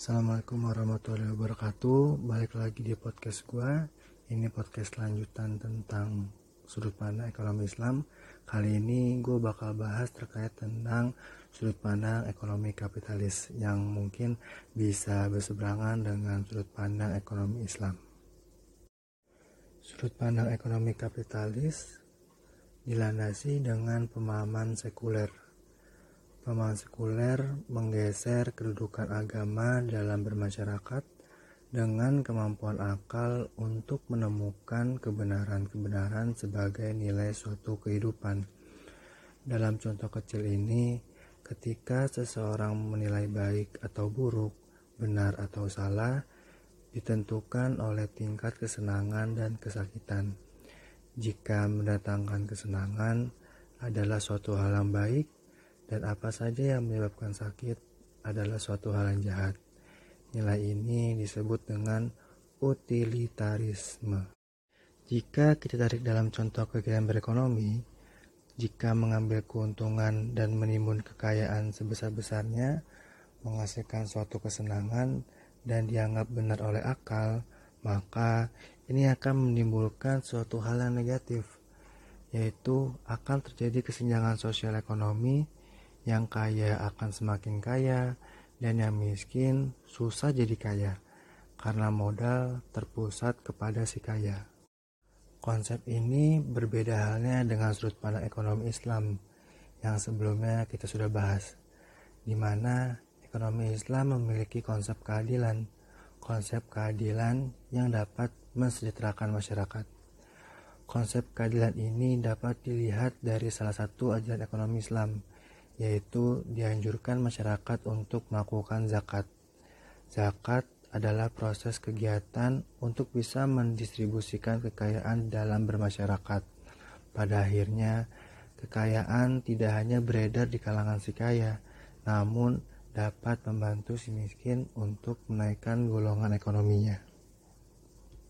Assalamualaikum warahmatullahi wabarakatuh. Balik lagi di podcast gue Ini podcast lanjutan tentang sudut pandang ekonomi Islam. Kali ini gue bakal bahas terkait tentang sudut pandang ekonomi kapitalis Yang mungkin bisa berseberangan dengan sudut pandang ekonomi Islam. Sudut pandang ekonomi kapitalis dilandasi dengan pemahaman sekuler Pemahaman sekuler menggeser kedudukan agama dalam bermasyarakat dengan kemampuan akal untuk menemukan kebenaran-kebenaran sebagai nilai suatu kehidupan. Dalam contoh kecil ini, ketika seseorang menilai baik atau buruk, benar atau salah, ditentukan oleh tingkat kesenangan dan kesakitan. Jika mendatangkan kesenangan adalah suatu hal yang baik, dan apa saja yang menyebabkan sakit adalah suatu hal yang jahat. Nilai ini disebut dengan utilitarisme. Jika kita tarik dalam contoh kegiatan berekonomi, jika mengambil keuntungan dan menimbun kekayaan sebesar-besarnya, menghasilkan suatu kesenangan dan dianggap benar oleh akal, maka ini akan menimbulkan suatu hal yang negatif, yaitu akan terjadi kesenjangan sosial ekonomi yang kaya akan semakin kaya dan yang miskin susah jadi kaya karena modal terpusat kepada si kaya. Konsep ini berbeda halnya dengan sudut pandang ekonomi Islam yang sebelumnya kita sudah bahas, di mana ekonomi Islam memiliki konsep keadilan, konsep keadilan yang dapat mensejahterakan masyarakat. Konsep keadilan ini dapat dilihat dari salah satu ajaran ekonomi Islam, yaitu dianjurkan masyarakat untuk melakukan zakat. Zakat adalah proses kegiatan untuk bisa mendistribusikan kekayaan dalam bermasyarakat. Pada akhirnya, kekayaan tidak hanya beredar di kalangan si kaya, namun dapat membantu si miskin untuk menaikkan golongan ekonominya.